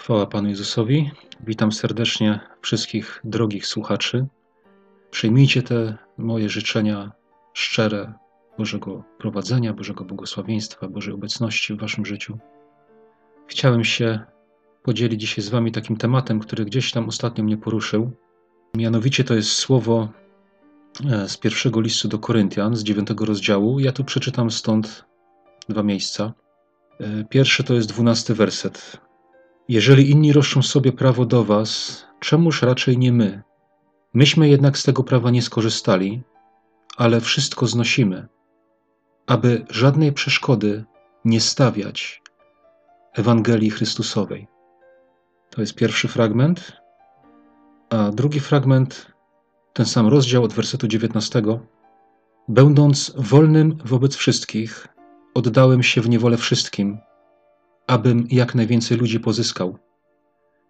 Chwała Panu Jezusowi. Witam serdecznie wszystkich drogich słuchaczy. Przyjmijcie te moje życzenia szczere Bożego prowadzenia, Bożego błogosławieństwa, Bożej obecności w Waszym życiu. Chciałem się podzielić dzisiaj z Wami takim tematem, który gdzieś tam ostatnio mnie poruszył. Mianowicie to jest słowo e, z pierwszego listu do Koryntian, z dziewiątego rozdziału. Ja tu przeczytam stąd dwa miejsca. E, pierwszy to jest dwunasty werset. Jeżeli inni roszczą sobie prawo do was, czemuż raczej nie my? Myśmy jednak z tego prawa nie skorzystali, ale wszystko znosimy, aby żadnej przeszkody nie stawiać Ewangelii Chrystusowej. To jest pierwszy fragment, a drugi fragment, ten sam rozdział od wersetu 19. Będąc wolnym wobec wszystkich, oddałem się w niewolę wszystkim, abym jak najwięcej ludzi pozyskał.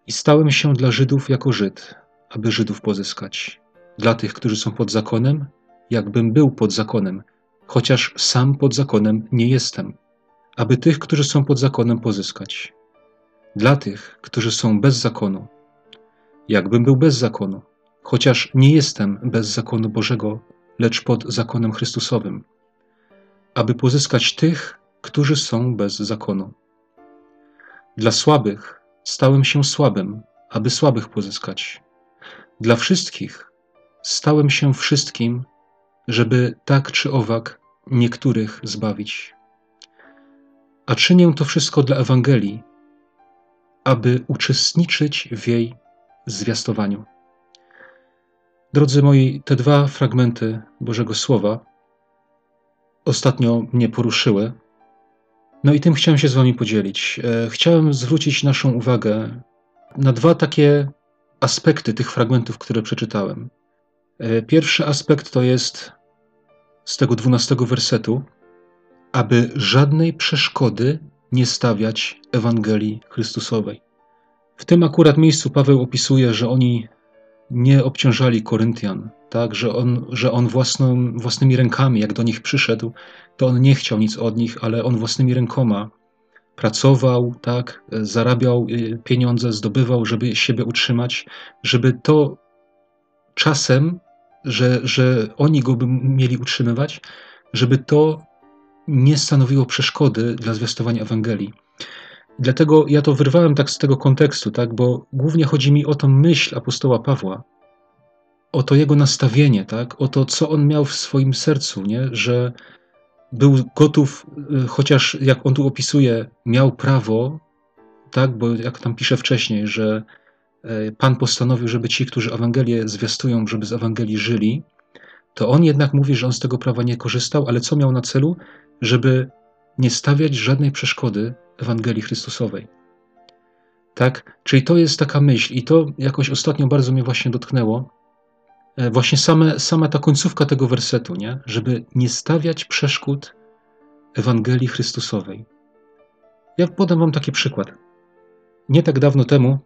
I stałem się dla Żydów jako Żyd, aby Żydów pozyskać. Dla tych, którzy są pod zakonem, jakbym był pod zakonem, chociaż sam pod zakonem nie jestem, aby tych, którzy są pod zakonem, pozyskać. Dla tych, którzy są bez zakonu, jakbym był bez zakonu, chociaż nie jestem bez zakonu Bożego, lecz pod zakonem Chrystusowym, aby pozyskać tych, którzy są bez zakonu. Dla słabych stałem się słabym, aby słabych pozyskać. Dla wszystkich stałem się wszystkim, żeby tak czy owak niektórych zbawić. A czynię to wszystko dla Ewangelii, aby uczestniczyć w jej zwiastowaniu. Drodzy moi, te dwa fragmenty Bożego Słowa ostatnio mnie poruszyły no i tym chciałem się z Wami podzielić. E, chciałem zwrócić naszą uwagę na dwa takie aspekty tych fragmentów, które przeczytałem. E, pierwszy aspekt to jest z tego dwunastego wersetu, aby żadnej przeszkody nie stawiać Ewangelii Chrystusowej. W tym akurat miejscu Paweł opisuje, że oni nie obciążali Koryntian, tak, że on, że on własną, własnymi rękami, jak do nich przyszedł, to on nie chciał nic od nich, ale on własnymi rękoma pracował, tak, zarabiał y, pieniądze, zdobywał, żeby siebie utrzymać, żeby to czasem, że, że oni go by mieli utrzymywać, żeby to nie stanowiło przeszkody dla zwiastowania Ewangelii. Dlatego ja to wyrwałem tak z tego kontekstu, tak, bo głównie chodzi mi o tą myśl apostoła Pawła, o to jego nastawienie, tak, o to, co on miał w swoim sercu, nie, że był gotów, y, chociaż jak on tu opisuje, miał prawo, tak, bo jak tam pisze wcześniej, że e, Pan postanowił, żeby ci, którzy Ewangelię zwiastują, żeby z Ewangelii żyli, to on jednak mówi, że on z tego prawa nie korzystał, ale co miał na celu? Żeby nie stawiać żadnej przeszkody Ewangelii Chrystusowej. Tak? Czyli to jest taka myśl, i to jakoś ostatnio bardzo mnie właśnie dotknęło. E, właśnie same, sama ta końcówka tego wersetu, nie? żeby nie stawiać przeszkód Ewangelii Chrystusowej. Ja podam Wam taki przykład. Nie tak dawno temu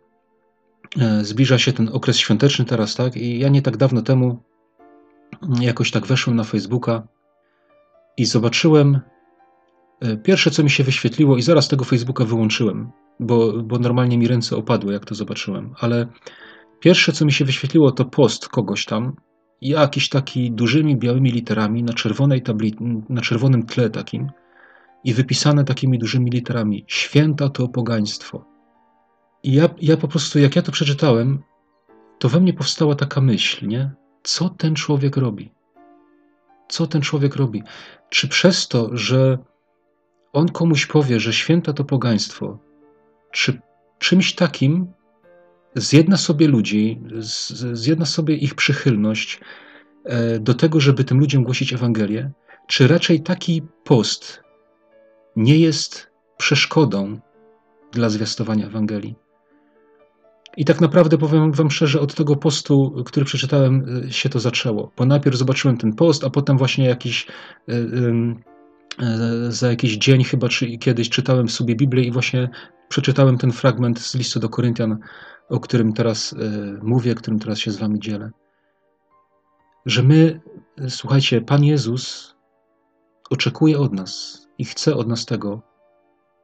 e, zbliża się ten okres świąteczny teraz, tak? I ja nie tak dawno temu jakoś tak weszłem na Facebooka i zobaczyłem E, pierwsze, co mi się wyświetliło, i zaraz tego Facebooka wyłączyłem, bo, bo normalnie mi ręce opadły, jak to zobaczyłem, ale pierwsze, co mi się wyświetliło, to post kogoś tam, jakiś taki dużymi białymi literami na czerwonej tabli, na czerwonym tle takim i wypisane takimi dużymi literami: Święta to pogaństwo. I ja, ja po prostu, jak ja to przeczytałem, to we mnie powstała taka myśl, nie? Co ten człowiek robi? Co ten człowiek robi? Czy przez to, że on komuś powie, że święta to pogaństwo, czy czymś takim zjedna sobie ludzi, zjedna sobie ich przychylność e, do tego, żeby tym ludziom głosić Ewangelię, czy raczej taki post nie jest przeszkodą dla zwiastowania Ewangelii? I tak naprawdę powiem Wam szczerze, od tego postu, który przeczytałem, e, się to zaczęło. Bo najpierw zobaczyłem ten post, a potem właśnie jakiś e, E, za jakiś dzień chyba, czy kiedyś czytałem sobie Biblię i właśnie przeczytałem ten fragment z listu do Koryntian, o którym teraz e, mówię, którym teraz się z wami dzielę. Że my, słuchajcie, Pan Jezus oczekuje od nas i chce od nas tego,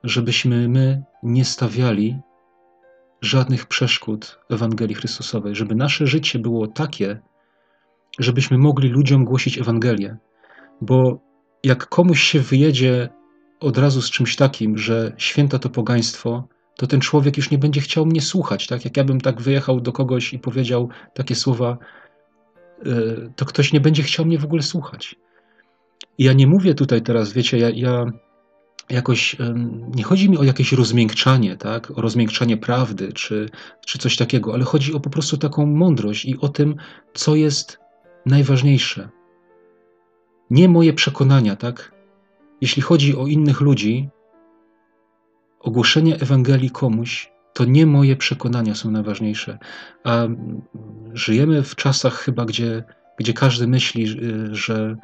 żebyśmy my nie stawiali żadnych przeszkód Ewangelii Chrystusowej, żeby nasze życie było takie, żebyśmy mogli ludziom głosić Ewangelię. Bo jak komuś się wyjedzie od razu z czymś takim, że święta to pogaństwo, to ten człowiek już nie będzie chciał mnie słuchać. Tak? Jak ja bym tak wyjechał do kogoś i powiedział takie słowa, e, to ktoś nie będzie chciał mnie w ogóle słuchać. I ja nie mówię tutaj teraz, wiecie, ja, ja jakoś nie chodzi mi o jakieś rozmiękczanie, tak? o rozmiękczanie prawdy czy, czy coś takiego, ale chodzi o po prostu taką mądrość i o tym, co jest najważniejsze. Nie moje przekonania, tak? Jeśli chodzi o innych ludzi, ogłoszenie Ewangelii komuś to nie moje przekonania są najważniejsze. A żyjemy w czasach chyba, gdzie, gdzie każdy myśli, że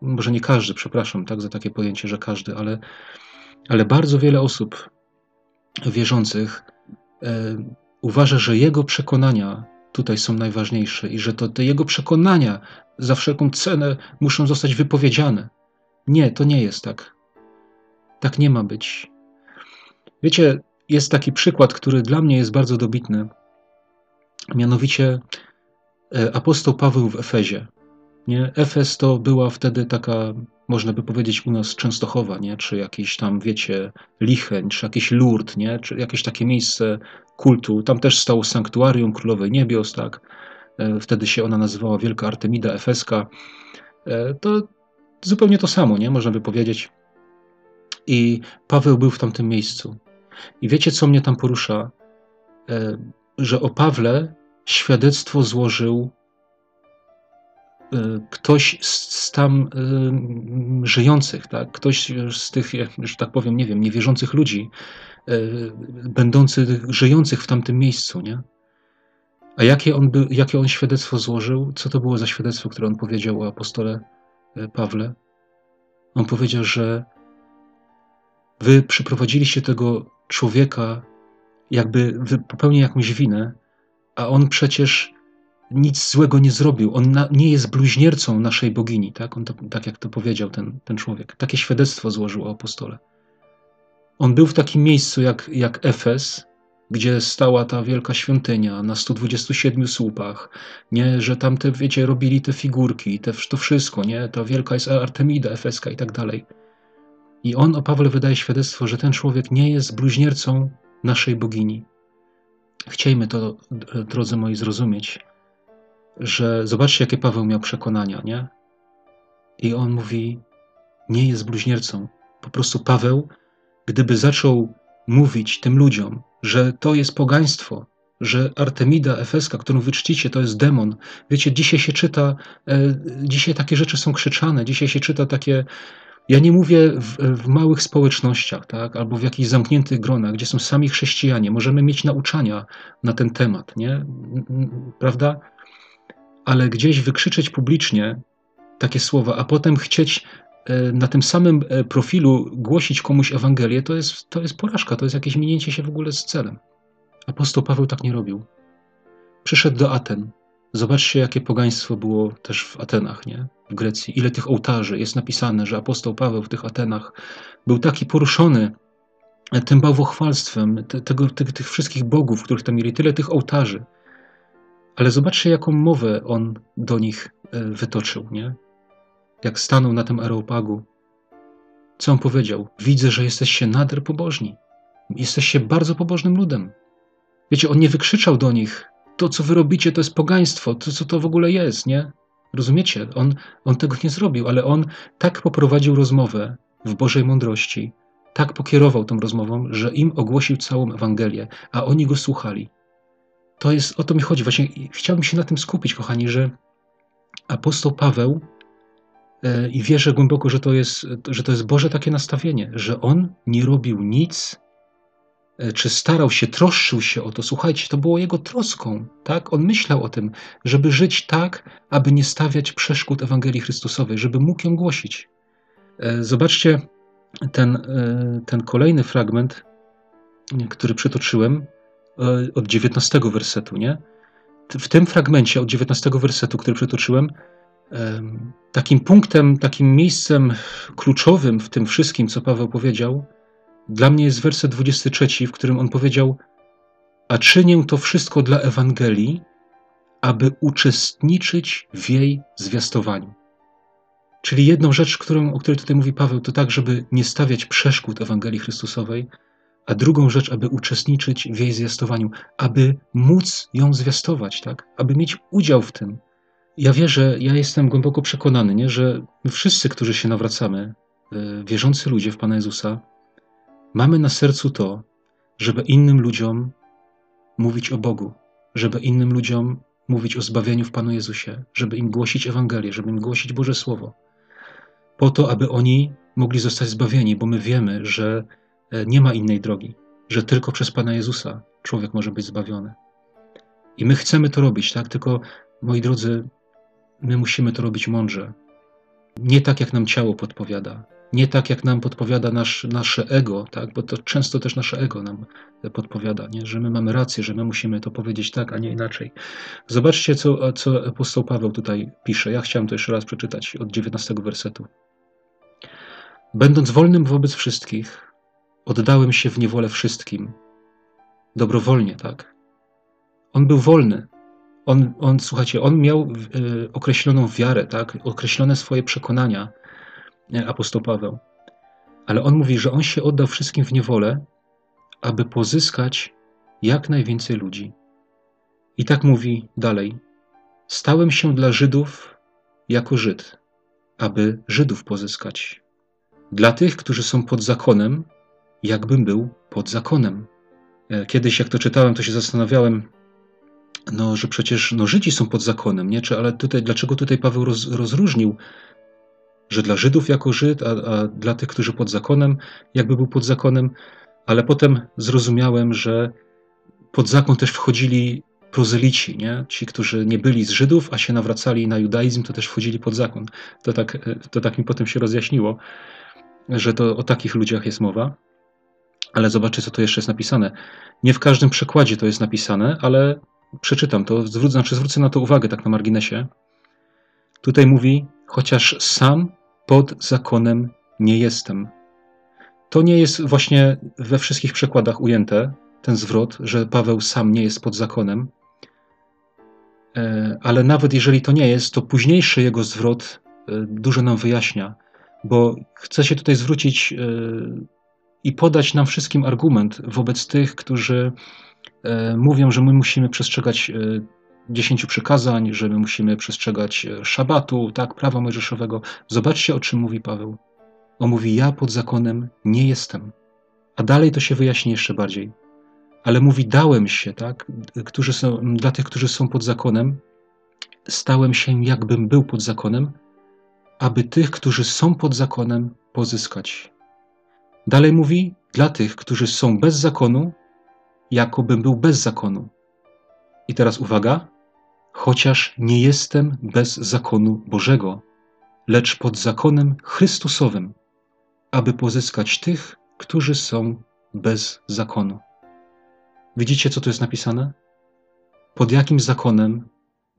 może nie każdy, przepraszam, tak, za takie pojęcie, że każdy, ale, ale bardzo wiele osób wierzących e, uważa, że jego przekonania tutaj są najważniejsze i że to te jego przekonania za wszelką cenę muszą zostać wypowiedziane. Nie, to nie jest tak. Tak nie ma być. Wiecie, jest taki przykład, który dla mnie jest bardzo dobitny. Mianowicie e, apostoł Paweł w Efezie. Nie? Efes to była wtedy taka, można by powiedzieć u nas Częstochowa, nie? czy jakiś tam, wiecie, Licheń, czy jakiś Lourdes, nie? czy jakieś takie miejsce kultu. Tam też stało sanktuarium Królowej Niebios, tak? E, wtedy się ona nazywała Wielka Artemida Efeska. E, to zupełnie to samo, nie? Można by powiedzieć. I Paweł był w tamtym miejscu. I wiecie, co mnie tam porusza? E, że o Pawle świadectwo złożył Y, ktoś z tam y, żyjących, tak? ktoś z tych, że tak powiem, nie wiem, niewierzących ludzi, będących, żyjących w tamtym miejscu, nie? A jakie on, by, jakie on świadectwo złożył? Co to było za świadectwo, które on powiedział o apostole Pawle? On powiedział, że wy przyprowadziliście tego człowieka, jakby popełnił jakąś winę, a on przecież nic złego nie zrobił. On na, nie jest bluźniercą naszej bogini, tak? On to, tak jak to powiedział ten, ten człowiek. Takie świadectwo złożył o apostole. On był w takim miejscu jak, jak Efes, gdzie stała ta wielka świątynia na 127 słupach, nie, że tam te, wiecie, robili te figurki, te, to wszystko, nie, ta wielka jest Artemida efeska i tak dalej. I on o Pawle wydaje świadectwo, że ten człowiek nie jest bluźniercą naszej bogini. Chciejmy to, drodzy moi, zrozumieć że zobaczcie, jakie Paweł miał przekonania, nie? I on mówi, nie jest bluźniercą. Po prostu Paweł, gdyby zaczął mówić tym ludziom, że to jest pogaństwo, że Artemida Efeska, którą wy czcicie, to jest demon. Wiecie, dzisiaj się czyta, e, dzisiaj takie rzeczy są krzyczane, dzisiaj się czyta takie. Ja nie mówię w, w, małych społecznościach, tak, albo w jakichś zamkniętych gronach, gdzie są sami chrześcijanie. Możemy mieć nauczania na ten temat, nie? Prawda? ale gdzieś wykrzyczeć publicznie takie słowa, a potem chcieć e, na tym samym e, profilu głosić komuś Ewangelię, to jest, to jest porażka, to jest jakieś minięcie się w ogóle z celem. Apostoł Paweł tak nie robił. Przyszedł do Aten. Zobaczcie, jakie pogaństwo było też w Atenach, nie? W Grecji. Ile tych ołtarzy. Jest napisane, że apostoł Paweł w tych Atenach był taki poruszony tym bałwochwalstwem te, tego, tych, tych wszystkich bogów, których tam mieli, tyle tych ołtarzy ale zobaczcie, jaką mowę on do nich e, wytoczył, nie? Jak stanął na tym areopagu. Co on powiedział? Widzę, że jesteście nader pobożni. Jesteście bardzo pobożnym ludem. Wiecie, on nie wykrzyczał do nich, to co wy robicie to jest pogaństwo, to co to w ogóle jest, nie? Rozumiecie? On, on tego nie zrobił, ale on tak poprowadził rozmowę w Bożej mądrości, tak pokierował tą rozmową, że im ogłosił całą Ewangelię, a oni go słuchali to jest, o to mi chodzi. Właśnie chciałbym się na tym skupić, kochani, że apostoł Paweł e, i wierzę głęboko, że to, jest, że to jest Boże takie nastawienie, że on nie robił nic, czy starał się, troszczył się o to. Słuchajcie, to było jego troską, tak? On myślał o tym, żeby żyć tak, aby nie stawiać przeszkód Ewangelii Chrystusowej, żeby mógł ją głosić. E, zobaczcie ten, ten kolejny fragment, który przytoczyłem, E, od 19 wersetu, nie? W tym fragmencie od 19 wersetu, który przytoczyłem, takim punktem, takim miejscem kluczowym w tym wszystkim, co Paweł powiedział, dla mnie jest werset 23, w którym on powiedział: a czynię to wszystko dla Ewangelii, aby uczestniczyć w jej zwiastowaniu. Czyli jedną rzecz, którą, o której tutaj mówi Paweł, to tak, żeby nie stawiać przeszkód Ewangelii Chrystusowej, a drugą rzecz, aby uczestniczyć w jej zwiastowaniu, aby móc ją zwiastować, tak? aby mieć udział w tym. Ja wierzę, ja jestem głęboko przekonany, nie? że wszyscy, którzy się nawracamy, e, wierzący ludzie w Pana Jezusa, mamy na sercu to, żeby innym ludziom mówić o Bogu, żeby innym ludziom mówić o zbawieniu w Panu Jezusie, żeby im głosić Ewangelię, żeby im głosić Boże Słowo, po to, aby oni mogli zostać zbawieni, bo my wiemy, że e, nie ma innej drogi, że tylko przez Pana Jezusa człowiek może być zbawiony. I my chcemy to robić, tak? Tylko, moi drodzy, my musimy to robić mądrze. Nie tak, jak nam ciało podpowiada, nie tak, jak nam podpowiada nasz, nasze ego, tak? bo to często też nasze ego nam podpowiada, nie? że my mamy rację, że my musimy to powiedzieć tak, a nie inaczej. Zobaczcie, co, co apostoł Paweł tutaj pisze. Ja chciałem to jeszcze raz przeczytać od 19 wersetu. Będąc wolnym wobec wszystkich, oddałem się w niewolę wszystkim. Dobrowolnie, tak? On był wolny. On, on słuchajcie, on miał y, określoną wiarę, tak? Określone swoje przekonania, apostoł Paweł. Ale on mówi, że on się oddał wszystkim w niewolę, aby pozyskać jak najwięcej ludzi. I tak mówi dalej: Stałem się dla Żydów jako Żyd, aby Żydów pozyskać. Dla tych, którzy są pod zakonem, jakbym był pod zakonem. E, kiedyś, jak to czytałem, to się zastanawiałem, no, że przecież no, Żydzi są pod zakonem, nie? Czy, ale tutaj, dlaczego tutaj Paweł roz, rozróżnił że dla Żydów jako Żyd, a, a, dla tych, którzy pod zakonem, jakby był pod zakonem, ale potem zrozumiałem, że pod zakon też wchodzili prozelici, nie? ci, którzy nie byli z Żydów, a się nawracali na judaizm, to też wchodzili pod zakon. To tak, to tak mi potem się rozjaśniło, że to o takich ludziach jest mowa. Ale zobaczcie, co to jeszcze jest napisane. Nie w każdym przekładzie to jest napisane, ale przeczytam to, zwrócę, znaczy zwrócę na to uwagę tak na marginesie. Tutaj mówi, chociaż sam pod zakonem nie jestem. To nie jest właśnie we wszystkich przekładach ujęte, ten zwrot, że Paweł sam nie jest pod zakonem. E, ale nawet jeżeli to nie jest, to późniejszy jego zwrot e, dużo nam wyjaśnia, bo chce się tutaj zwrócić e, i podać nam wszystkim argument wobec tych, którzy mówią, że my musimy przestrzegać dziesięciu przykazań, że my musimy przestrzegać e, szabatu, tak, prawa mojżeszowego. Zobaczcie, o czym mówi Paweł. On mówi, ja pod zakonem nie jestem. A dalej to się wyjaśni jeszcze bardziej. Ale mówi, dałem się, tak, którzy są, dla tych, którzy są pod zakonem, stałem się, jakbym był pod zakonem, aby tych, którzy są pod zakonem, pozyskać. Dalej mówi, dla tych, którzy są bez zakonu, jakobym był bez zakonu. I teraz uwaga, chociaż nie jestem bez zakonu Bożego, lecz pod zakonem Chrystusowym, aby pozyskać tych, którzy są bez zakonu. Widzicie, co tu jest napisane? Pod jakim zakonem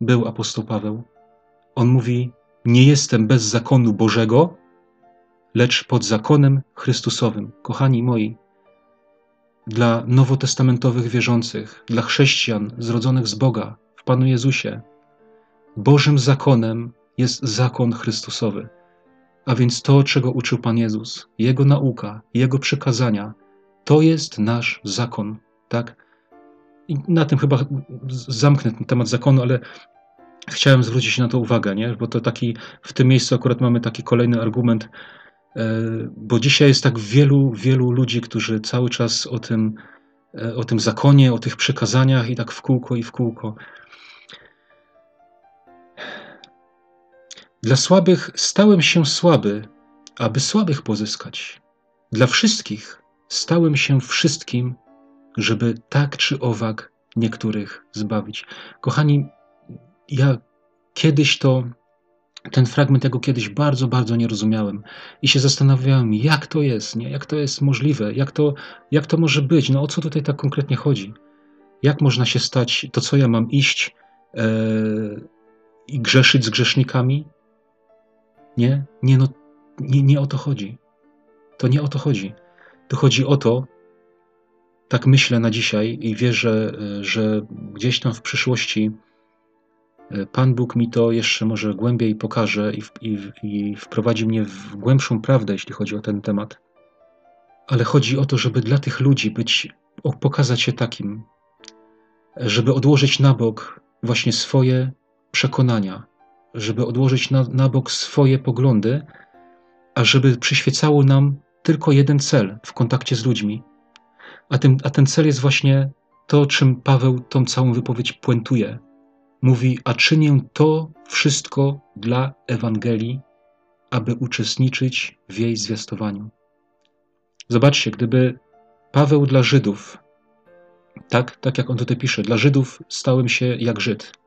był apostoł Paweł? On mówi: Nie jestem bez zakonu Bożego, lecz pod zakonem Chrystusowym. Kochani moi, dla nowotestamentowych wierzących, dla chrześcijan zrodzonych z Boga, Panu Jezusie. Bożym zakonem jest zakon Chrystusowy, a więc to, czego uczył Pan Jezus, Jego nauka, Jego przekazania, to jest nasz zakon, tak? I na tym chyba zamknę ten temat zakonu, ale chciałem zwrócić na to uwagę, nie? bo to taki, w tym miejscu akurat mamy taki kolejny argument, e, bo dzisiaj jest tak wielu, wielu ludzi, którzy cały czas o tym, e, o tym zakonie, o tych przekazaniach i tak w kółko i w kółko. Dla słabych stałem się słaby, aby słabych pozyskać. Dla wszystkich stałem się wszystkim, żeby tak czy owak niektórych zbawić. Kochani, ja kiedyś to, ten fragment tego kiedyś bardzo, bardzo nie rozumiałem i się zastanawiałem, jak to jest, nie? jak to jest możliwe, jak to, jak to może być, no o co tutaj tak konkretnie chodzi. Jak można się stać, to co ja mam iść e, i grzeszyć z grzesznikami? Nie, nie, no, nie, nie o to chodzi. To nie o to chodzi. To chodzi o to, tak myślę na dzisiaj i wierzę, że gdzieś tam w przyszłości Pan Bóg mi to jeszcze może głębiej pokaże i, i, i wprowadzi mnie w głębszą prawdę, jeśli chodzi o ten temat. Ale chodzi o to, żeby dla tych ludzi być, pokazać się takim, żeby odłożyć na bok właśnie swoje przekonania, żeby odłożyć na, na bok swoje poglądy, a żeby przyświecało nam tylko jeden cel w kontakcie z ludźmi. A, tym, a ten cel jest właśnie to, czym Paweł tą całą wypowiedź puentuje. Mówi, a czynię to wszystko dla Ewangelii, aby uczestniczyć w jej zwiastowaniu. Zobaczcie, gdyby Paweł dla Żydów, tak, tak jak on tutaj pisze, dla Żydów stałem się jak Żyd,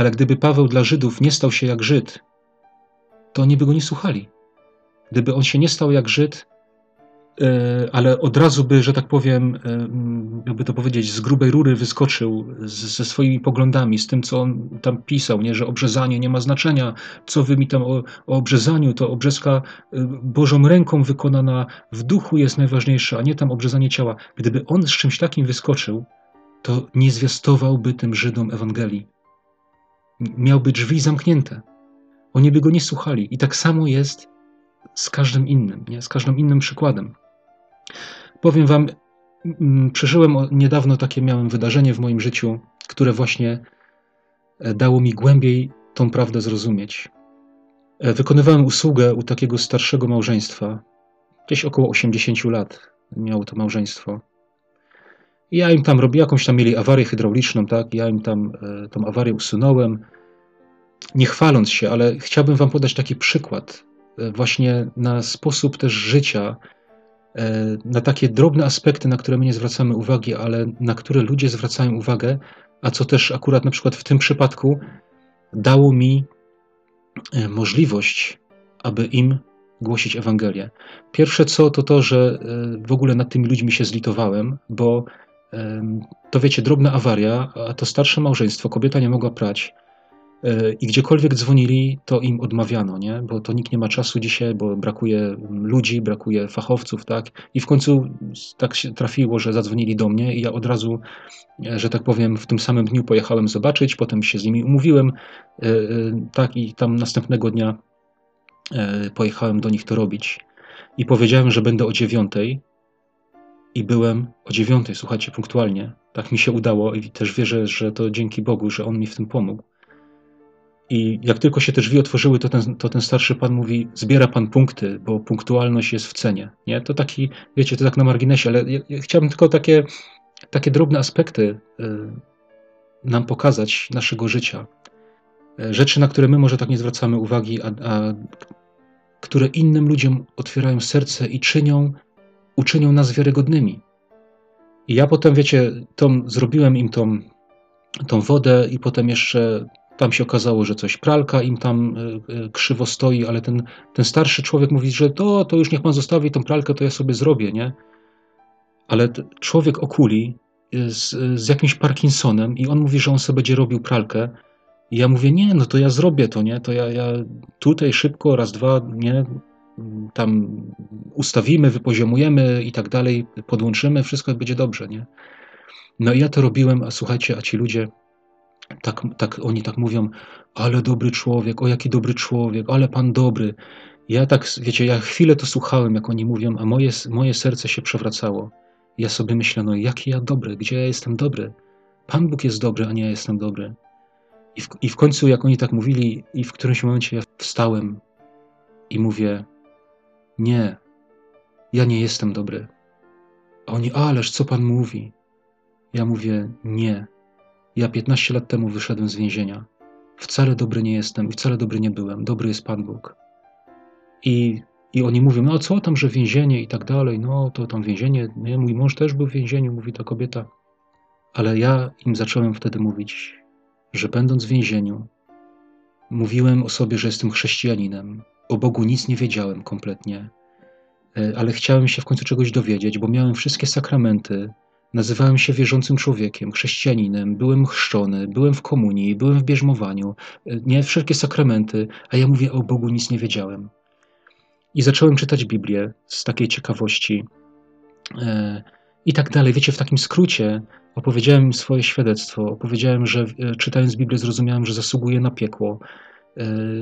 ale gdyby Paweł dla Żydów nie stał się jak Żyd, to oni by go nie słuchali. Gdyby on się nie stał jak Żyd, e, ale od razu by, że tak powiem, e, jakby to powiedzieć, z grubej rury wyskoczył ze swoimi poglądami, z tym, co on tam pisał, nie, że obrzezanie nie ma znaczenia, co wy mi tam o, o obrzezaniu, to obrzeska e, Bożą ręką wykonana w duchu jest najważniejsza, a nie tam obrzezanie ciała. Gdyby on z czymś takim wyskoczył, to nie zwiastowałby tym Żydom Ewangelii. Miałby drzwi zamknięte. Oni by go nie słuchali. I tak samo jest z każdym innym, nie? z każdym innym przykładem. Powiem Wam, mm, przeżyłem niedawno takie miałem wydarzenie w moim życiu, które właśnie e, dało mi głębiej tą prawdę zrozumieć. E, wykonywałem usługę u takiego starszego małżeństwa, gdzieś około 80 lat miało to małżeństwo. Ja im tam robiłem, jakąś tam mieli awarię hydrauliczną, tak? Ja im tam e, tą awarię usunąłem. Nie chwaląc się, ale chciałbym Wam podać taki przykład, E, właśnie na sposób też życia, e, na takie drobne aspekty, na które my nie zwracamy uwagi, ale na które ludzie zwracają uwagę, a co też akurat na przykład w tym przypadku dało mi możliwość, aby im głosić Ewangelię. Pierwsze co, to to, że w ogóle nad tymi ludźmi się zlitowałem, bo to wiecie, drobna awaria, a to starsze małżeństwo, kobieta nie mogła prać, i gdziekolwiek dzwonili, to im odmawiano, nie? bo to nikt nie ma czasu dzisiaj, bo brakuje ludzi, brakuje fachowców, tak? I w końcu tak się trafiło, że zadzwonili do mnie i ja od razu, e, że tak powiem, w tym samym dniu pojechałem zobaczyć, potem się z nimi umówiłem, e, e, tak? I tam następnego dnia pojechałem do nich to robić. I powiedziałem, że będę o dziewiątej i byłem o dziewiątej, słuchajcie, punktualnie. Tak mi się udało i też wierzę, że to dzięki Bogu, że On mi w tym pomógł. I jak tylko się te drzwi otworzyły, to ten, to ten starszy pan mówi: Zbiera pan punkty, bo punktualność jest w cenie. Nie? To taki, wiecie, to tak na marginesie, ale ja, ja chciałbym tylko takie, takie drobne aspekty y, nam pokazać naszego życia. Y, rzeczy, na które my może tak nie zwracamy uwagi, a, a które innym ludziom otwierają serce i czynią, uczynią nas wiarygodnymi. I ja potem, wiecie, tą, zrobiłem im tą, tą wodę i potem jeszcze tam się okazało, że coś pralka im tam e, e, krzywo stoi, ale ten, ten starszy człowiek mówi, że to, to już niech pan zostawi tą pralkę, to ja sobie zrobię, nie? Ale człowiek okuli z, z jakimś Parkinsonem i on mówi, że on sobie będzie robił pralkę. I ja mówię, nie, no to ja zrobię to, nie? To ja, ja tutaj szybko, raz, dwa, nie? Tam ustawimy, wypoziomujemy i tak dalej, podłączymy, wszystko będzie dobrze, nie? No i ja to robiłem, a słuchajcie, a ci ludzie tak, tak oni tak mówią, ale dobry człowiek, o jaki dobry człowiek, ale pan dobry. Ja tak, wiecie, ja chwilę to słuchałem, jak oni mówią, a moje, moje serce się przewracało. Ja sobie myślę, no jaki ja dobry, gdzie ja jestem dobry? Pan Bóg jest dobry, a nie ja jestem dobry. I w, I w końcu, jak oni tak mówili, i w którymś momencie ja wstałem i mówię: Nie, ja nie jestem dobry. A oni, ależ co pan mówi? Ja mówię: Nie, ja 15 lat temu wyszedłem z więzienia. Wcale dobry nie jestem i wcale dobry nie byłem. Dobry jest Pan Bóg. I, i oni mówią, no co tam, że więzienie i tak dalej. No to tam więzienie. Nie? Mój mąż też był w więzieniu, mówi ta kobieta. Ale ja im zacząłem wtedy mówić, że będąc w więzieniu, mówiłem o sobie, że jestem chrześcijaninem. O Bogu nic nie wiedziałem kompletnie, e, ale chciałem się w końcu czegoś dowiedzieć, bo miałem wszystkie sakramenty, Nazywałem się wierzącym człowiekiem, chrześcijaninem, byłem chrzczony, byłem w komunii, byłem w bierzmowaniu, nie wszelkie sakramenty, a ja mówię o Bogu nic nie wiedziałem. I zacząłem czytać Biblię z takiej ciekawości. E, i tak dalej. Wiecie, w takim skrócie opowiedziałem swoje świadectwo, opowiedziałem, że e, czytając Biblię zrozumiałem, że zasługuję na piekło, e,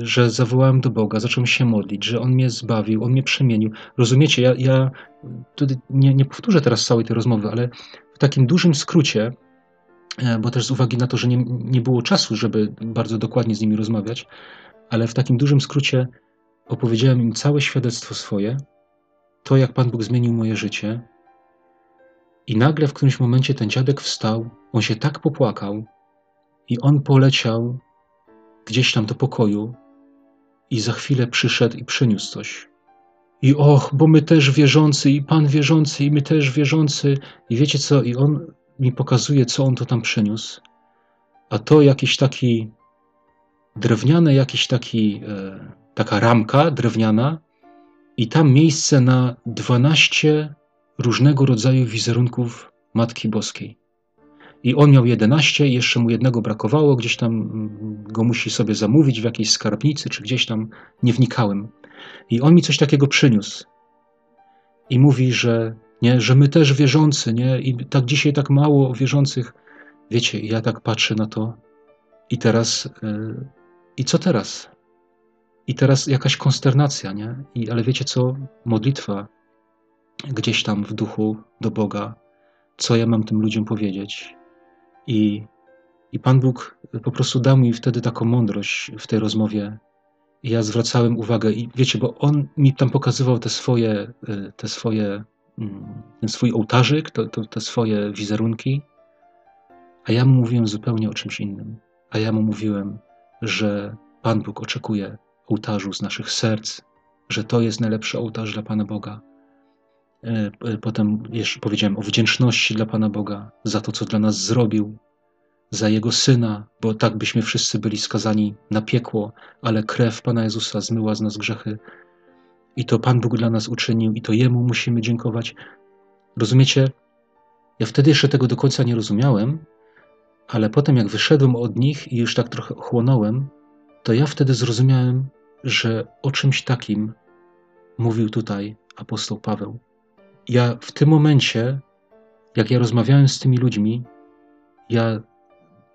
że zawołałem do Boga, zacząłem się modlić, że On mnie zbawił, On mnie przemienił. Rozumiecie, ja, ja nie, nie powtórzę teraz całej tej rozmowy, ale w takim dużym skrócie, e, bo też z uwagi na to, że nie, nie było czasu, żeby bardzo dokładnie z nimi rozmawiać, ale w takim dużym skrócie opowiedziałem im całe świadectwo swoje, to jak Pan Bóg zmienił moje życie, i nagle w którymś momencie ten dziadek wstał, on się tak popłakał i on poleciał gdzieś tam do pokoju i za chwilę przyszedł i przyniósł coś. I och, bo my też wierzący, i Pan wierzący, i my też wierzący. I wiecie co? I on mi pokazuje, co on to tam przyniósł. A to jakiś taki drewniany, jakiś taki, e, taka ramka drewniana i tam miejsce na 12 różnego rodzaju wizerunków Matki Boskiej. I on miał 11, jeszcze mu jednego brakowało, gdzieś tam mm, go musi sobie zamówić w jakiejś skarbnicy, czy gdzieś tam, nie wnikałem. I on mi coś takiego przyniósł. I mówi, że, nie, że my też wierzący, nie? I tak dzisiaj tak mało wierzących. Wiecie, ja tak patrzę na to i teraz, yy, i co teraz? I teraz jakaś konsternacja, nie? I, ale wiecie co? Modlitwa gdzieś tam w duchu do Boga, co ja mam tym ludziom powiedzieć. I, i Pan Bóg po prostu dał mi wtedy taką mądrość w tej rozmowie. I ja zwracałem uwagę, i wiecie, bo on mi tam pokazywał te swoje, y, te swoje mm, ten swój ołtarzyk, to, to, te swoje wizerunki, a ja mu mówiłem zupełnie o czymś innym. A ja mu mówiłem, że Pan Bóg oczekuje ołtarzu z naszych serc, że to jest najlepszy ołtarz dla Pana Boga, potem jeszcze powiedziałem o wdzięczności dla Pana Boga za to, co dla nas zrobił, za Jego Syna, bo tak byśmy wszyscy byli skazani na piekło, ale krew Pana Jezusa zmyła z nas grzechy. I to Pan Bóg dla nas uczynił, i to Jemu musimy dziękować. Rozumiecie? Ja wtedy jeszcze tego do końca nie rozumiałem, ale potem, jak wyszedłem od nich i już tak trochę chłonąłem, to ja wtedy zrozumiałem, że o czymś takim mówił tutaj apostoł Paweł ja w tym momencie, jak ja rozmawiałem z tymi ludźmi, ja,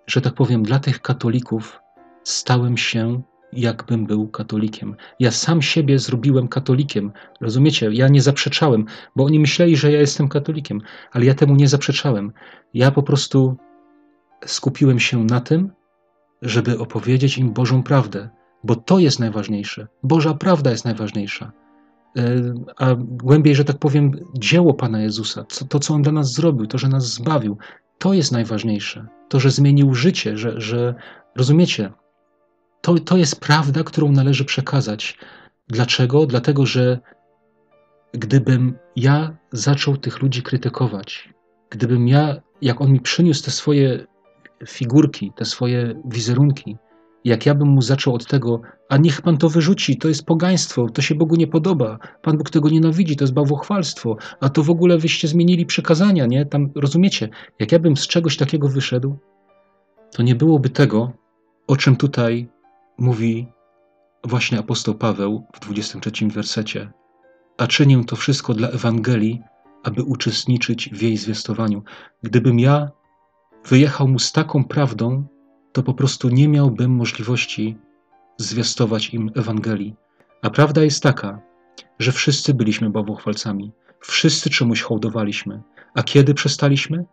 że tak powiem, dla tych katolików stałem się, jakbym był katolikiem. Ja sam siebie zrobiłem katolikiem. Rozumiecie? Ja nie zaprzeczałem, bo oni myśleli, że ja jestem katolikiem, ale ja temu nie zaprzeczałem. Ja po prostu skupiłem się na tym, żeby opowiedzieć im Bożą prawdę, bo to jest najważniejsze. Boża prawda jest najważniejsza. E, a głębiej, że tak powiem, dzieło Pana Jezusa, to, co On dla nas zrobił, to, że nas zbawił, to jest najważniejsze. To, że zmienił życie, że, że rozumiecie, to, to jest prawda, którą należy przekazać. Dlaczego? Dlatego, że gdybym ja zaczął tych ludzi krytykować, gdybym ja, jak on mi przyniósł te swoje figurki, te swoje wizerunki, jak ja bym mu zaczął od tego, a niech pan to wyrzuci, to jest pogaństwo, to się Bogu nie podoba, Pan Bóg tego nienawidzi, to jest bałwochwalstwo, a to w ogóle wyście zmienili przykazania, nie? Tam, rozumiecie, jak ja bym z czegoś takiego wyszedł, to nie byłoby tego, o czym tutaj mówi właśnie apostoł Paweł w 23 wersecie. A czynię to wszystko dla Ewangelii, aby uczestniczyć w jej zwiastowaniu. Gdybym ja wyjechał mu z taką prawdą, to po prostu nie miałbym możliwości zwiastować im Ewangelii. A prawda jest taka, że wszyscy byliśmy bałwochwalcami, wszyscy czemuś hołdowaliśmy. A kiedy przestaliśmy?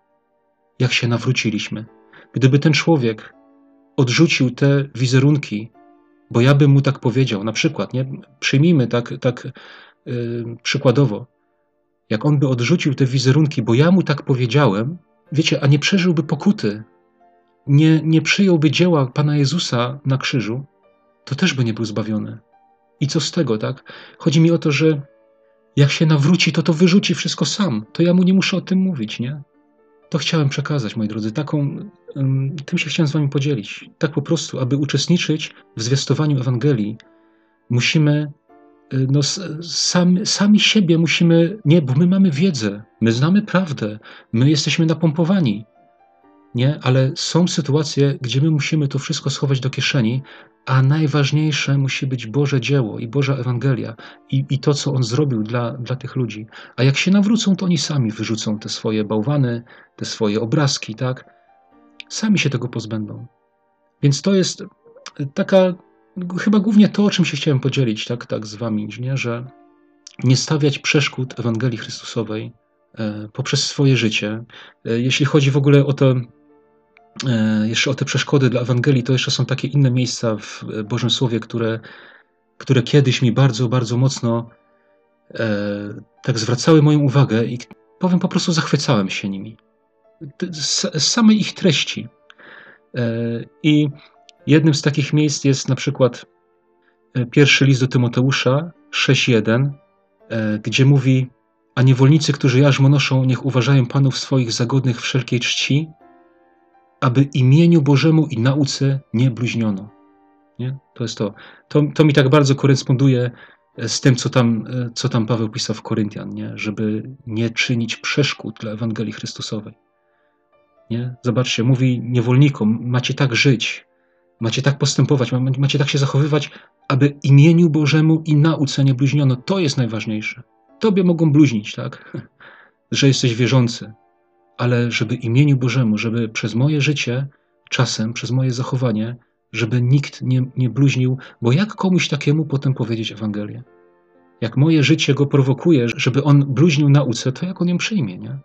Jak się nawróciliśmy. Gdyby ten człowiek odrzucił te wizerunki, bo ja bym mu tak powiedział, na przykład, nie? przyjmijmy tak, tak yy, przykładowo, jak on by odrzucił te wizerunki, bo ja mu tak powiedziałem, wiecie, a nie przeżyłby pokuty, nie, nie przyjąłby dzieła Pana Jezusa na krzyżu, to też by nie był zbawiony. I co z tego, tak? Chodzi mi o to, że jak się nawróci, to to wyrzuci wszystko sam. To ja mu nie muszę o tym mówić, nie? To chciałem przekazać, moi drodzy. Taką, tym się chciałem z wami podzielić. Tak po prostu, aby uczestniczyć w zwiastowaniu Ewangelii, musimy, y, no, sami, sami siebie musimy, nie, bo my mamy wiedzę, my znamy prawdę, my jesteśmy napompowani. Nie? Ale są sytuacje, gdzie my musimy to wszystko schować do kieszeni, a najważniejsze musi być Boże dzieło i Boża Ewangelia i, i to, co On zrobił dla, dla tych ludzi. A jak się nawrócą, to oni sami wyrzucą te swoje bałwany, te swoje obrazki, tak? Sami się tego pozbędą. Więc to jest taka, chyba głównie to, o czym się chciałem podzielić, tak, tak z Wami, nie? że nie stawiać przeszkód Ewangelii Chrystusowej e, poprzez swoje życie. E, jeśli chodzi w ogóle o to, jeszcze o te przeszkody dla Ewangelii, to jeszcze są takie inne miejsca w Bożym Słowie, które, które kiedyś mi bardzo, bardzo mocno tak zwracały moją uwagę i powiem, po prostu zachwycałem się nimi. Z samej ich treści. I jednym z takich miejsc jest na przykład pierwszy list do Tymoteusza 6.1, E, gdzie mówi: A niewolnicy, którzy jarzmo noszą, niech uważają panów swoich zagodnych wszelkiej czci, aby imieniu Bożemu i nauce nie bluźniono. Nie? To jest to. to. To mi tak bardzo koresponduje z tym, co tam, co tam Paweł pisał w Koryntian, nie? żeby nie czynić przeszkód dla Ewangelii Chrystusowej. Nie? Zobaczcie, mówi niewolnikom, macie tak żyć, macie tak postępować, macie tak się zachowywać, aby imieniu Bożemu i nauce nie bluźniono. To jest najważniejsze. Tobie mogą bluźnić, tak? Że jesteś wierzący, ale żeby imieniu Bożemu, żeby przez moje życie, czasem, przez moje zachowanie, żeby nikt nie, nie bluźnił, bo jak komuś takiemu potem powiedzieć Ewangelię? Jak moje życie go prowokuje, żeby on bluźnił nauce, to jak on ją przyjmie, nie?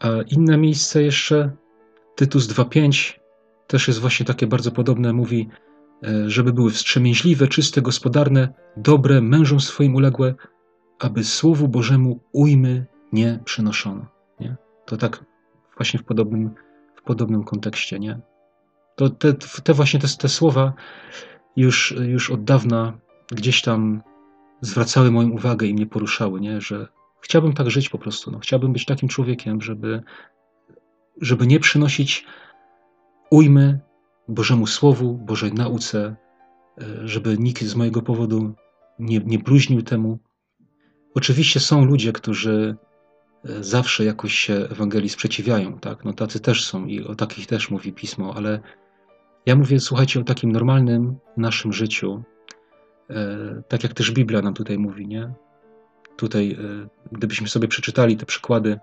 A inne miejsce jeszcze, Tytus 2.5, też jest właśnie takie bardzo podobne, mówi, E, żeby były wstrzemięźliwe, czyste, gospodarne, dobre, mężom swoim uległe, aby Słowu Bożemu ujmy nie przynoszono. To tak właśnie w podobnym, w podobnym kontekście. Nie? To te, te właśnie te, te słowa już, już od dawna gdzieś tam zwracały moją uwagę i mnie poruszały, nie? że chciałbym tak żyć po prostu. No. Chciałbym być takim człowiekiem, żeby, żeby nie przynosić ujmy Bożemu Słowu, Bożej nauce, e, żeby nikt z mojego powodu nie, nie bluźnił temu. Oczywiście są ludzie, którzy zawsze jakoś się Ewangelii sprzeciwiają, tak? No tacy też są i o takich też mówi Pismo, ale ja mówię, słuchajcie, o takim normalnym naszym życiu, e, tak jak też Biblia nam tutaj mówi, nie? Tutaj, gdybyśmy sobie przeczytali te przykłady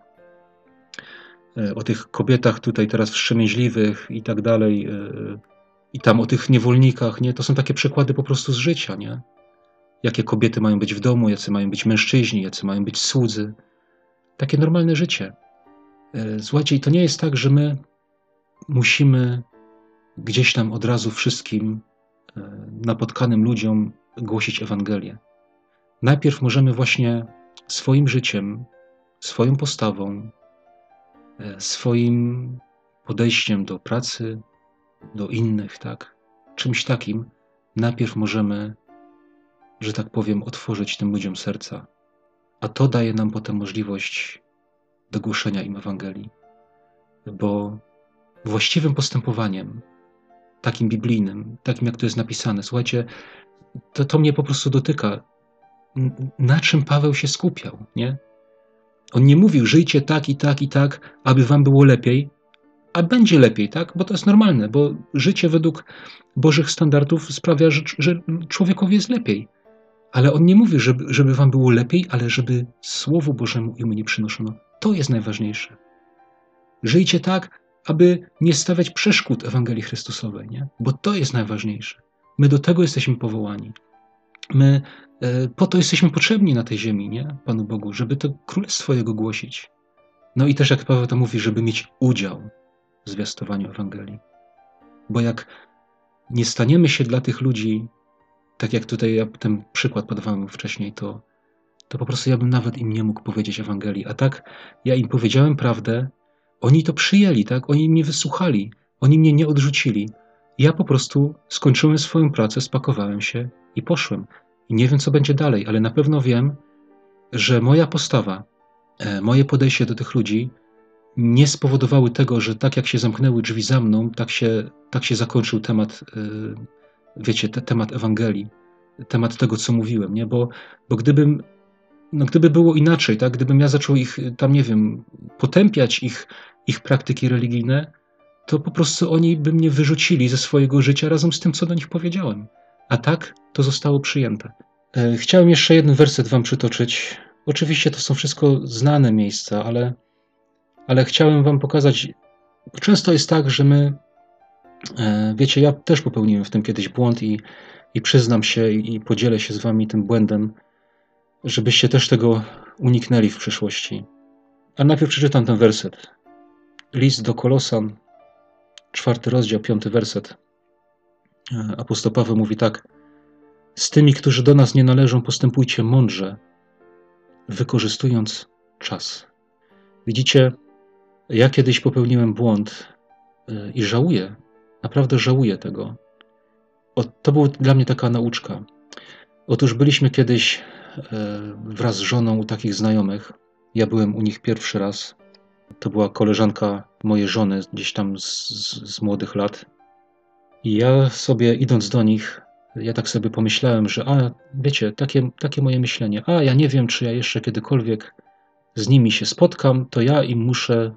E, o tych kobietach tutaj teraz wstrzemięźliwych i tak dalej, e, i tam o tych niewolnikach, nie? To są takie przykłady po prostu z życia, nie? Jakie kobiety mają być w domu, jacy mają być mężczyźni, jacy mają być słudzy. Takie normalne życie. E, słuchajcie, i to nie jest tak, że my musimy gdzieś tam od razu wszystkim napotkanym ludziom głosić Ewangelię. Najpierw możemy właśnie swoim życiem, swoją postawą, E, swoim podejściem do pracy, do innych, tak? Czymś takim najpierw możemy, że tak powiem, otworzyć tym ludziom serca, a to daje nam potem możliwość do głoszenia im Ewangelii. Bo właściwym postępowaniem, takim biblijnym, takim jak to jest napisane, słuchajcie, to, to mnie po prostu dotyka. Na czym Paweł się skupiał, nie? On nie mówił, żyjcie tak i tak i tak, aby wam było lepiej, a będzie lepiej, tak? Bo to jest normalne, bo życie według Bożych standardów sprawia, że, że człowiekowi jest lepiej. Ale on nie mówi, żeby, żeby wam było lepiej, ale żeby Słowu Bożemu im nie przynoszono. To jest najważniejsze. Żyjcie tak, aby nie stawiać przeszkód Ewangelii Chrystusowej, nie? Bo to jest najważniejsze. My do tego jesteśmy powołani. My e, po to jesteśmy potrzebni na tej ziemi, nie? Panu Bogu, żeby to królestwo Jego głosić. No i też, jak Paweł to mówi, żeby mieć udział w zwiastowaniu Ewangelii. Bo jak nie staniemy się dla tych ludzi, tak jak tutaj ja ten przykład podawałem wcześniej, to, to po prostu ja bym nawet im nie mógł powiedzieć Ewangelii. A tak ja im powiedziałem prawdę, oni to przyjęli, tak? Oni mnie wysłuchali, oni mnie nie odrzucili. Ja po prostu skończyłem swoją pracę, spakowałem się i poszłem. I nie wiem, co będzie dalej, ale na pewno wiem, że moja postawa, e, moje podejście do tych ludzi nie spowodowały tego, że tak jak się zamknęły drzwi za mną, tak się, tak się zakończył temat, e, wiecie, te, temat Ewangelii, temat tego, co mówiłem, nie? Bo, bo gdybym, no gdyby było inaczej, tak? Gdybym ja zaczął ich tam, nie wiem, potępiać ich, ich praktyki religijne, to po prostu oni by mnie wyrzucili ze swojego życia razem z tym, co do nich powiedziałem. A tak to zostało przyjęte. E, chciałem jeszcze jeden werset wam przytoczyć. Oczywiście to są wszystko znane miejsca, ale, ale chciałem wam pokazać. Często jest tak, że my, wiecie, ja też popełniłem w tym kiedyś błąd i, i przyznam się i podzielę się z wami tym błędem, żebyście też tego uniknęli w przyszłości. A najpierw przeczytam ten werset. List do Kolosan, czwarty rozdział, piąty werset. E, apostoł Paweł mówi tak. Z tymi, którzy do nas nie należą, postępujcie mądrze, wykorzystując czas. Widzicie, ja kiedyś popełniłem błąd e, i żałuję, naprawdę żałuję tego. O, to była dla mnie taka nauczka. Otóż byliśmy kiedyś e, wraz z żoną u takich znajomych. Ja byłem u nich pierwszy raz. To była koleżanka mojej żony, gdzieś tam z, z, z młodych lat. I ja sobie idąc do nich, ja tak sobie pomyślałem, że a wiecie, takie, takie moje myślenie, a ja nie wiem, czy ja jeszcze kiedykolwiek z nimi się spotkam, to ja im muszę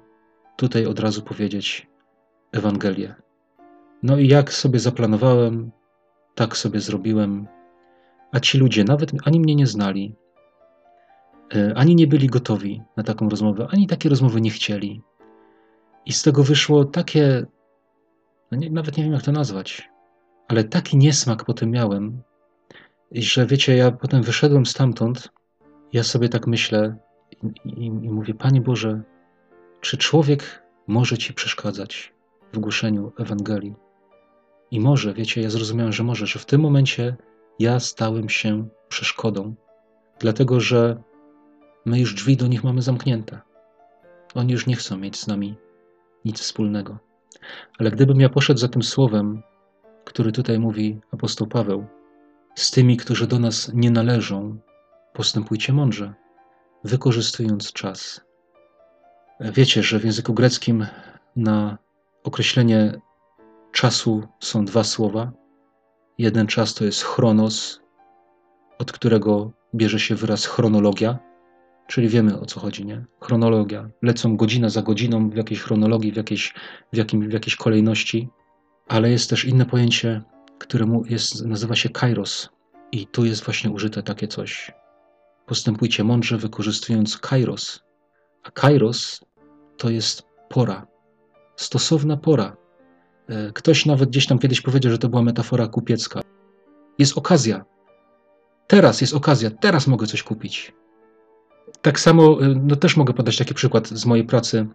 tutaj od razu powiedzieć Ewangelię. No i jak sobie zaplanowałem, tak sobie zrobiłem. A ci ludzie nawet ani mnie nie znali, e, ani nie byli gotowi na taką rozmowę, ani takie rozmowy nie chcieli. I z tego wyszło takie, no nie, nawet nie wiem jak to nazwać, ale taki niesmak potem miałem, że wiecie, ja potem wyszedłem stamtąd, ja sobie tak myślę i, i, i mówię, Panie Boże, czy człowiek może Ci przeszkadzać w głoszeniu Ewangelii? I może, wiecie, ja zrozumiałem, że może, że w tym momencie ja stałem się przeszkodą, dlatego że my już drzwi do nich mamy zamknięte. Oni już nie chcą mieć z nami nic wspólnego. Ale gdybym ja poszedł za tym słowem, który tutaj mówi apostoł Paweł, z tymi, którzy do nas nie należą, postępujcie mądrze, wykorzystując czas. Wiecie, że w języku greckim na określenie czasu są dwa słowa. Jeden czas to jest chronos, od którego bierze się wyraz chronologia, czyli wiemy o co chodzi, nie? Chronologia. Lecą godzina za godziną w jakiejś chronologii, w jakiejś, w jakim, w jakiejś kolejności, ale jest też inne pojęcie, które jest, nazywa się kairos. I tu jest właśnie użyte takie coś. Postępujcie mądrze, wykorzystując kairos. A kairos to jest pora, stosowna pora. E, ktoś nawet gdzieś tam kiedyś powiedział, że to była metafora kupiecka. Jest okazja. Teraz jest okazja, teraz mogę coś kupić. Tak samo, e, no też mogę podać taki przykład z mojej pracy.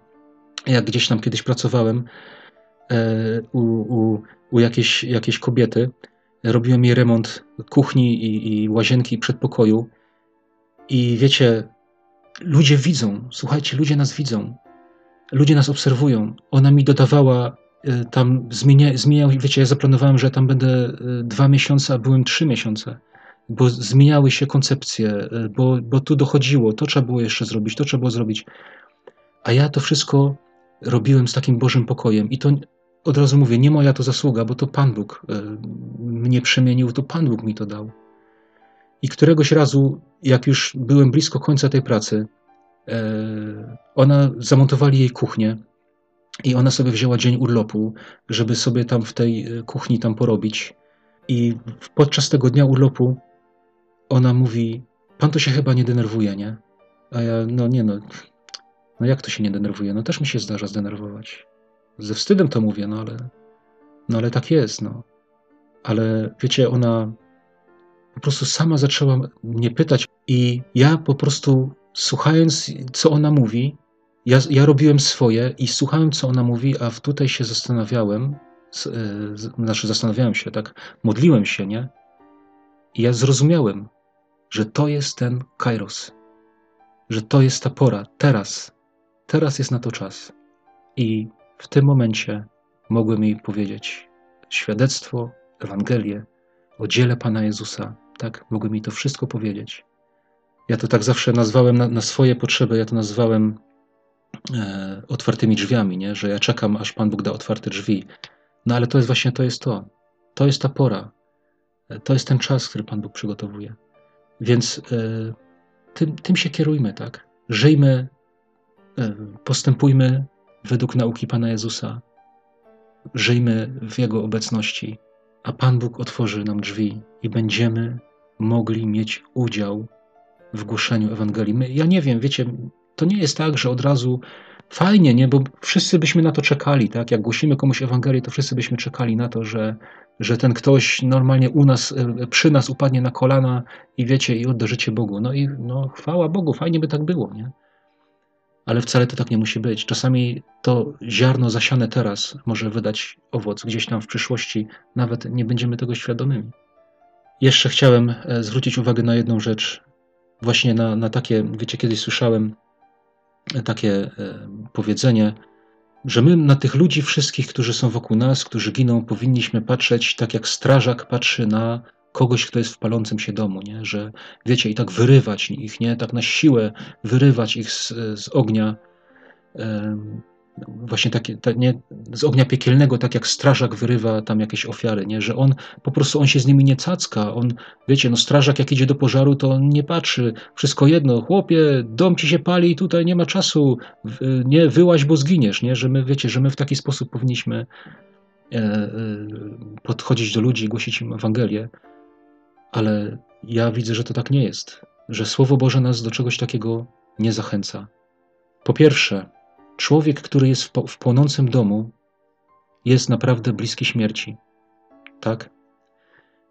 Jak gdzieś tam kiedyś pracowałem e, u, u, u jakiejś, jakiejś kobiety, robiłem jej remont kuchni i, i łazienki i przedpokoju. I wiecie, ludzie widzą, słuchajcie, ludzie nas widzą, ludzie nas obserwują. Ona mi dodawała tam zmienia, zmieniał, wiecie, ja zaplanowałem, że tam będę y, dwa miesiące, a byłem trzy miesiące, bo zmieniały się koncepcje, y, bo, bo tu dochodziło, to trzeba było jeszcze zrobić, to trzeba było zrobić. A ja to wszystko robiłem z takim Bożym pokojem i to od razu mówię, nie moja to zasługa, bo to Pan Bóg mnie przemienił, to Pan Bóg mi to dał. I któregoś razu, jak już byłem blisko końca tej pracy, ona zamontowali jej kuchnię i ona sobie wzięła dzień urlopu, żeby sobie tam w tej e, kuchni tam porobić. I podczas tego dnia urlopu ona mówi: Pan to się chyba nie denerwuje, nie? A ja, no nie no. No jak to się nie denerwuje? No też mi się zdarza zdenerwować. Ze wstydem to mówię, no ale. No ale tak jest, no. Ale wiecie, ona po prostu sama zaczęła mnie pytać, i ja po prostu słuchając, co ona mówi, ja, ja robiłem swoje i słuchałem, co ona mówi, a tutaj się zastanawiałem, e, znaczy zastanawiałem się, tak, modliłem się, nie? I ja zrozumiałem, że to jest ten kairos, że to jest ta pora, teraz, teraz jest na to czas. I w tym momencie mogłem jej powiedzieć świadectwo, Ewangelię o dziele Pana Jezusa, tak, mogłem jej to wszystko powiedzieć. Ja to tak zawsze nazwałem na, na swoje potrzeby, ja to nazwałem e, otwartymi drzwiami, nie? że ja czekam, aż Pan Bóg da otwarte drzwi. No ale to jest właśnie to jest to. To jest ta pora. E, to jest ten czas, który Pan Bóg przygotowuje. Więc e, tym, tym się kierujmy, tak? Żyjmy, postępujmy według nauki Pana Jezusa. żyjmy w Jego obecności, a Pan Bóg otworzy nam drzwi i będziemy mogli mieć udział w głoszeniu Ewangelii. My, ja nie wiem, wiecie, to nie jest tak, że od razu fajnie, nie? Bo wszyscy byśmy na to czekali, tak? Jak głosimy komuś Ewangelię, to wszyscy byśmy czekali na to, że, że ten ktoś normalnie u nas, e, przy nas upadnie na kolana i wiecie, i odda życie Bogu. No i no, chwała Bogu, fajnie by tak było, nie? Ale wcale to tak nie musi być. Czasami to ziarno zasiane teraz może wydać owoc gdzieś tam w przyszłości, nawet nie będziemy tego świadomymi. Jeszcze chciałem e, zwrócić uwagę na jedną rzecz, właśnie na, na takie, wiecie, kiedyś słyszałem takie e, powiedzenie, że my na tych ludzi wszystkich, którzy są wokół nas, którzy giną, powinniśmy patrzeć tak jak strażak patrzy na kogoś, kto jest w palącym się domu, nie? że wiecie, i tak wyrywać ich, nie? tak na siłę wyrywać ich z, z ognia właśnie takie, ta, nie, z ognia piekielnego, tak jak strażak wyrywa tam jakieś ofiary, nie? że on po prostu on się z nimi nie cacka, on, wiecie, no strażak jak idzie do pożaru, to on nie patrzy, wszystko jedno, chłopie, dom ci się pali, tutaj nie ma czasu, nie, wyłaź, bo zginiesz, nie? że my, wiecie, że my w taki sposób powinniśmy e, e, podchodzić do ludzi i głosić im Ewangelię, ale ja widzę, że to tak nie jest, że Słowo Boże nas do czegoś takiego nie zachęca. Po pierwsze, Człowiek, który jest w, płonącym domu, jest naprawdę bliski śmierci. Tak?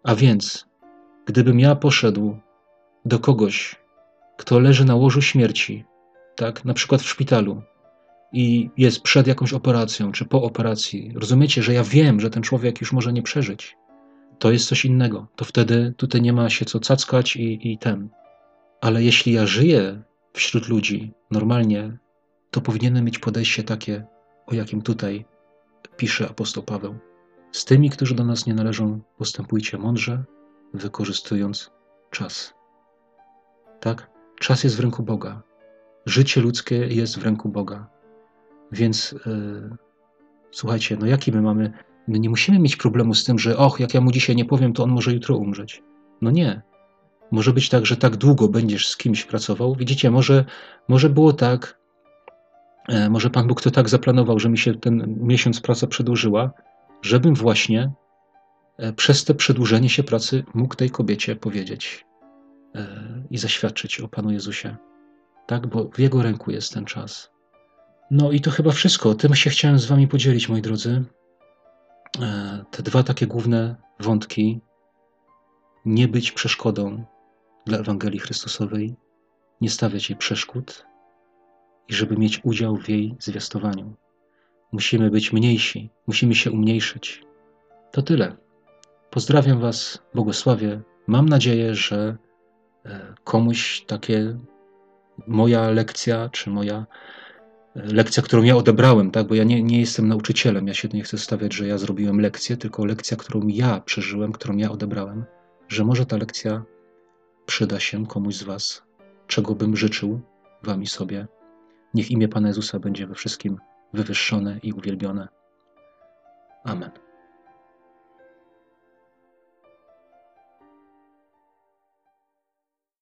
A więc, gdybym ja poszedł do kogoś, kto leży na łożu śmierci, tak, na przykład w szpitalu, i jest przed jakąś operacją, czy po operacji, rozumiecie, że ja wiem, że ten człowiek już może nie przeżyć. To jest coś innego. To wtedy tutaj nie ma się co cackać i, i ten. Ale jeśli ja żyję wśród ludzi normalnie, to powinienem mieć podejście takie, o jakim tutaj pisze apostoł Paweł. Z tymi, którzy do nas nie należą, postępujcie mądrze, wykorzystując czas. Tak? Czas jest w ręku Boga. Życie ludzkie jest w ręku Boga. Więc yy, słuchajcie, no jaki my mamy. My nie musimy mieć problemu z tym, że och, jak ja mu dzisiaj nie powiem, to on może jutro umrzeć. No nie. Może być tak, że tak długo będziesz z kimś pracował. Widzicie, może, może było tak, może Pan Bóg to tak zaplanował, że mi się ten miesiąc praca przedłużyła, żebym właśnie e, przez te przedłużenie się pracy mógł tej kobiecie powiedzieć e, i zaświadczyć o Panu Jezusie. Tak, bo w Jego ręku jest ten czas. No i to chyba wszystko. Tym się chciałem z Wami podzielić, moi drodzy. Te dwa takie główne wątki. Nie być przeszkodą dla Ewangelii Chrystusowej, nie stawiać jej przeszkód, i żeby mieć udział w jej zwiastowaniu. Musimy być mniejsi, musimy się umniejszyć. To tyle. Pozdrawiam Was, błogosławię. Mam nadzieję, że e, komuś takie moja lekcja, czy moja e, lekcja, którą ja odebrałem, tak? bo ja nie, nie jestem nauczycielem, ja się nie chcę stawiać, że ja zrobiłem lekcję, tylko lekcja, którą ja przeżyłem, którą ja odebrałem, że może ta lekcja przyda się komuś z Was, czego bym życzył Wam i sobie Niech imię Pana Jezusa będzie we wszystkim wywyższone i uwielbione. Amen.